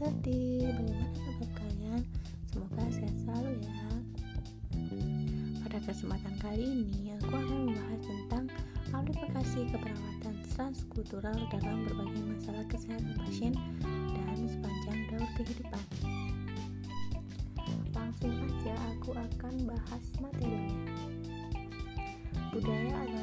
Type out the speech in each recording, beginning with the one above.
Serdi, bagaimana kabar kalian? Semoga sehat selalu ya. Pada kesempatan kali ini, aku akan membahas tentang aplikasi keperawatan transkultural dalam berbagai masalah kesehatan pasien dan sepanjang daur kehidupan. Langsung aja aku akan bahas materinya. Budaya adalah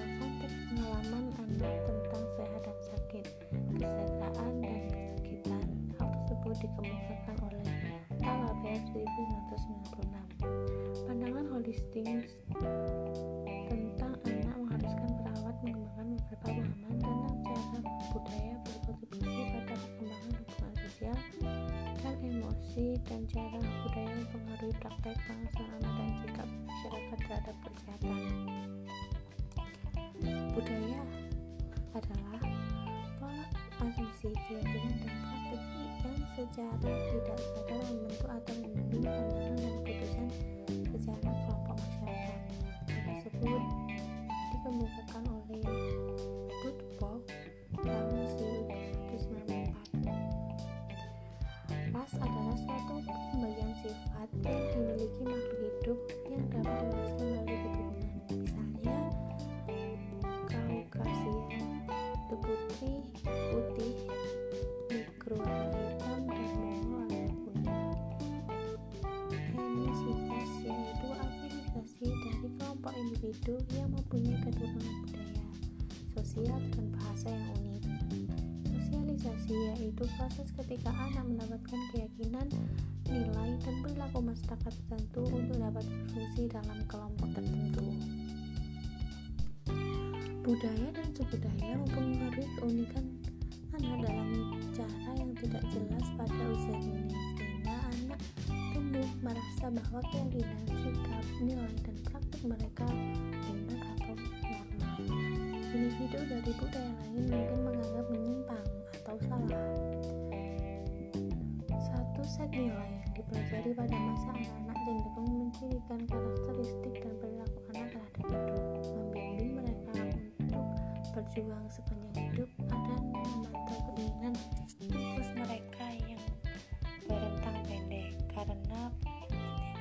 holistik tentang anak mengharuskan perawat mengembangkan beberapa pemahaman tentang cara budaya berkontribusi pada perkembangan hubungan sosial dan emosi dan cara budaya mempengaruhi praktek pengasuhan dan sikap masyarakat terhadap kesehatan. Budaya adalah pola asumsi, keyakinan, dan praktik yang secara tidak sadar membentuk atau membimbing pandangan dan dimiliki makhluk hidup yang dapat diwariskan melalui keturunan. Misalnya, Kaukasia, putih, putih, kelompok individu yang mempunyai keturunan budaya, sosial, dan bahasa yang unik. Sosialisasi yaitu proses ketika anak mendapatkan keyakinan, nilai, dan perilaku masyarakat tertentu untuk dapat berfungsi dalam kelompok tertentu. Budaya dan subudaya mempengaruhi keunikan anak dalam cara yang tidak jelas pada usia dini sehingga anak tumbuh merasa bahwa keyakinan, sikap, nilai, dan praktik mereka benar atau normal. Individu dari budaya lain mungkin berjuang sepanjang hidup dan memantau keinginan impulus mereka yang berentang pendek karena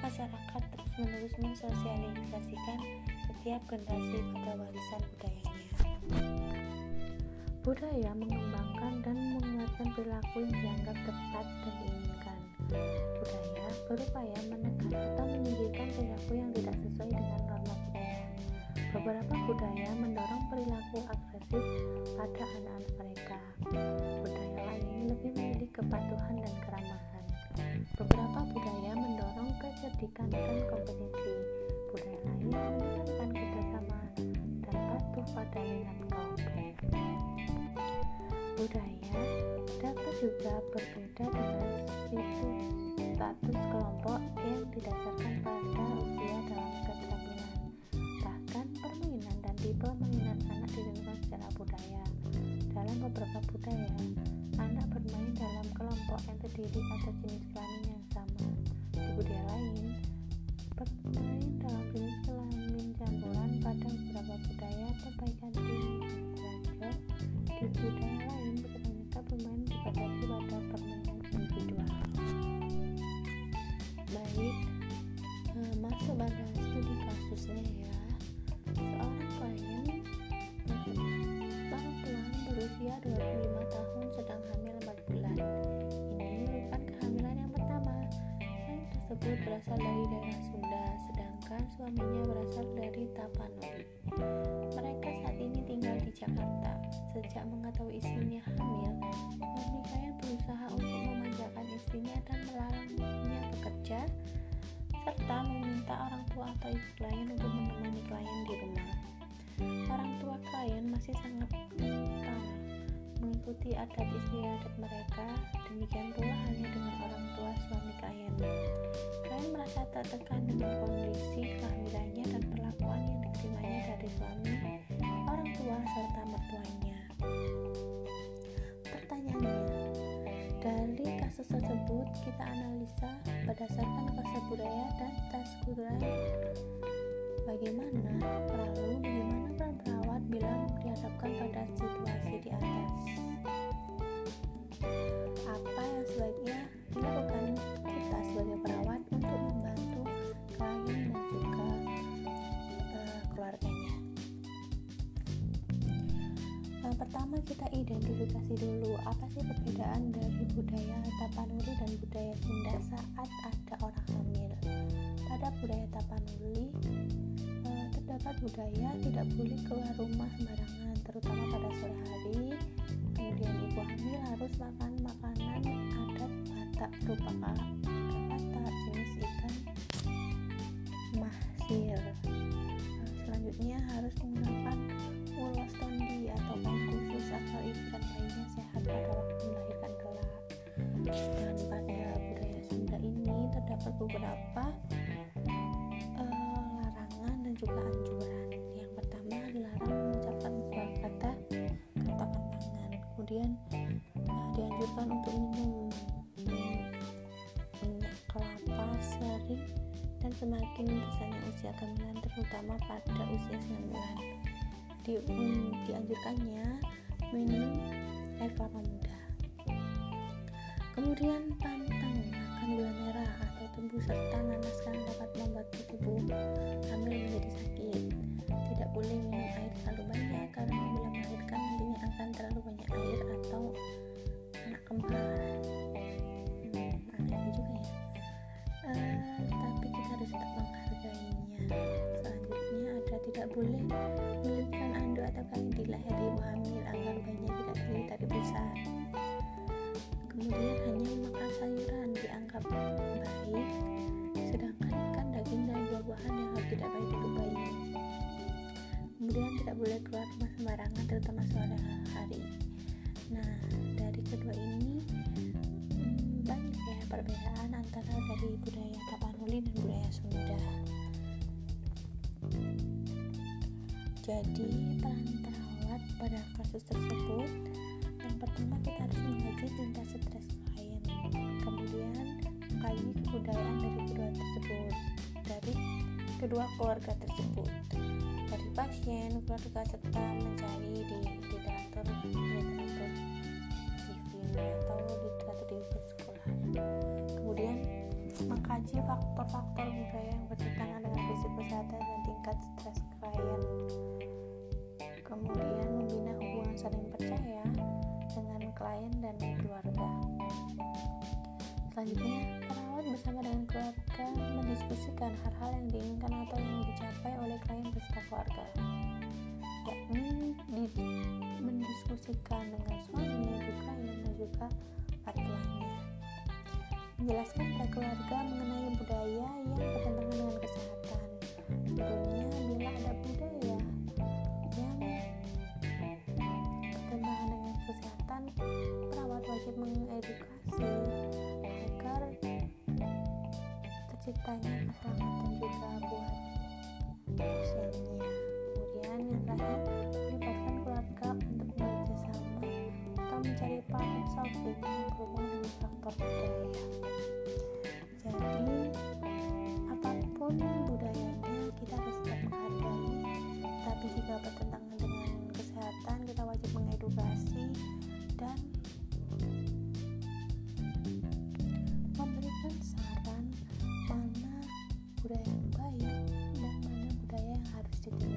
masyarakat terus-menerus mensosialisasikan setiap generasi pada warisan budayanya. Budaya mengembangkan dan menguatkan perilaku yang dianggap tepat dan diinginkan. Budaya berupaya menekan atau menyingkirkan perilaku yang tidak Beberapa budaya mendorong perilaku agresif pada anak-anak mereka. Budaya lain lebih memilih kepatuhan dan keramahan. Beberapa budaya mendorong kecerdikan dan kompetisi. Budaya lain menekankan kebersamaan dan patuh pada minat kelompok. Budaya dapat juga berbeda dengan status kelompok yang didasarkan pada tipe mainan anak ditentukan secara budaya. Dalam beberapa budaya, anak bermain dalam kelompok yang terdiri atas jenis kelamin yang sama. Di budaya lain, bermain dalam jenis kelamin campuran pada beberapa budaya tim belajar. Di budaya berasal dari daerah Sunda, sedangkan suaminya berasal dari Tapanuli. Mereka saat ini tinggal di Jakarta. Sejak mengetahui istrinya hamil, suami klien berusaha untuk memanjakan istrinya dan melarangnya bekerja serta meminta orang tua atau ibu klien untuk menemani klien di rumah. Orang tua klien masih sangat kental mengikuti adat istiadat mereka, demikian pula halnya dengan orang tua suami klien. Tertekan dengan kondisi kehamilannya dan perlakuan yang diterimanya dari suami, orang tua, serta mertuanya. Pertanyaannya, dari kasus tersebut kita analisa berdasarkan konsep budaya dan tas kultural bagaimana lalu bagaimana peran perawat bila dihadapkan pada situasi di atas? Apa yang sebaiknya dilakukan kita sebagai perawat Yang pertama kita identifikasi dulu apa sih perbedaan dari budaya Tapanuli dan budaya Sunda saat ada orang hamil. Pada budaya Tapanuli uh, terdapat budaya tidak boleh keluar rumah sembarangan terutama pada sore hari kemudian ibu hamil harus makan makanan adat Batak berupa beberapa uh, larangan dan juga anjuran. Yang pertama dilarang mengucapkan beberapa kata katakan tangan. Kemudian uh, dianjurkan untuk minum sering dan semakin besarnya usia kehamilan terutama pada usia 9 bulan. Di, um, dianjurkannya minum air kelapa muda kemudian pantang makan gula merah tebu serta nanas sembarangan terutama sore hari. Nah, dari kedua ini hmm, banyak ya perbedaan antara dari budaya Tapanuli dan budaya Sunda. Jadi, peran perawat pada kasus tersebut yang pertama kita harus mengkaji tingkat stres klien, kemudian mengkaji kebudayaan dari kedua tersebut, dari kedua keluarga tersebut, dari pasien, keluarga serta mencari di literatur literatur review atau literatur di sekolah. Kemudian mengkaji faktor-faktor budaya yang bertentangan dengan prinsip kesehatan dan tingkat stres klien kemudian membina hubungan saling percaya dengan klien dan keluarga. Selanjutnya, perawat bersama dengan keluarga mendiskusikan hal-hal yang diinginkan atau yang dicapai oleh klien beserta keluarga, yakni di, mendiskusikan dengan suami, klien, dan juga patuannya. Menjelaskan pada keluarga mengenai budaya yang bertentangan dengan kesehatan. wajib mengedukasi dan memberikan saran mana budaya yang baik dan mana budaya yang harus ditinggalkan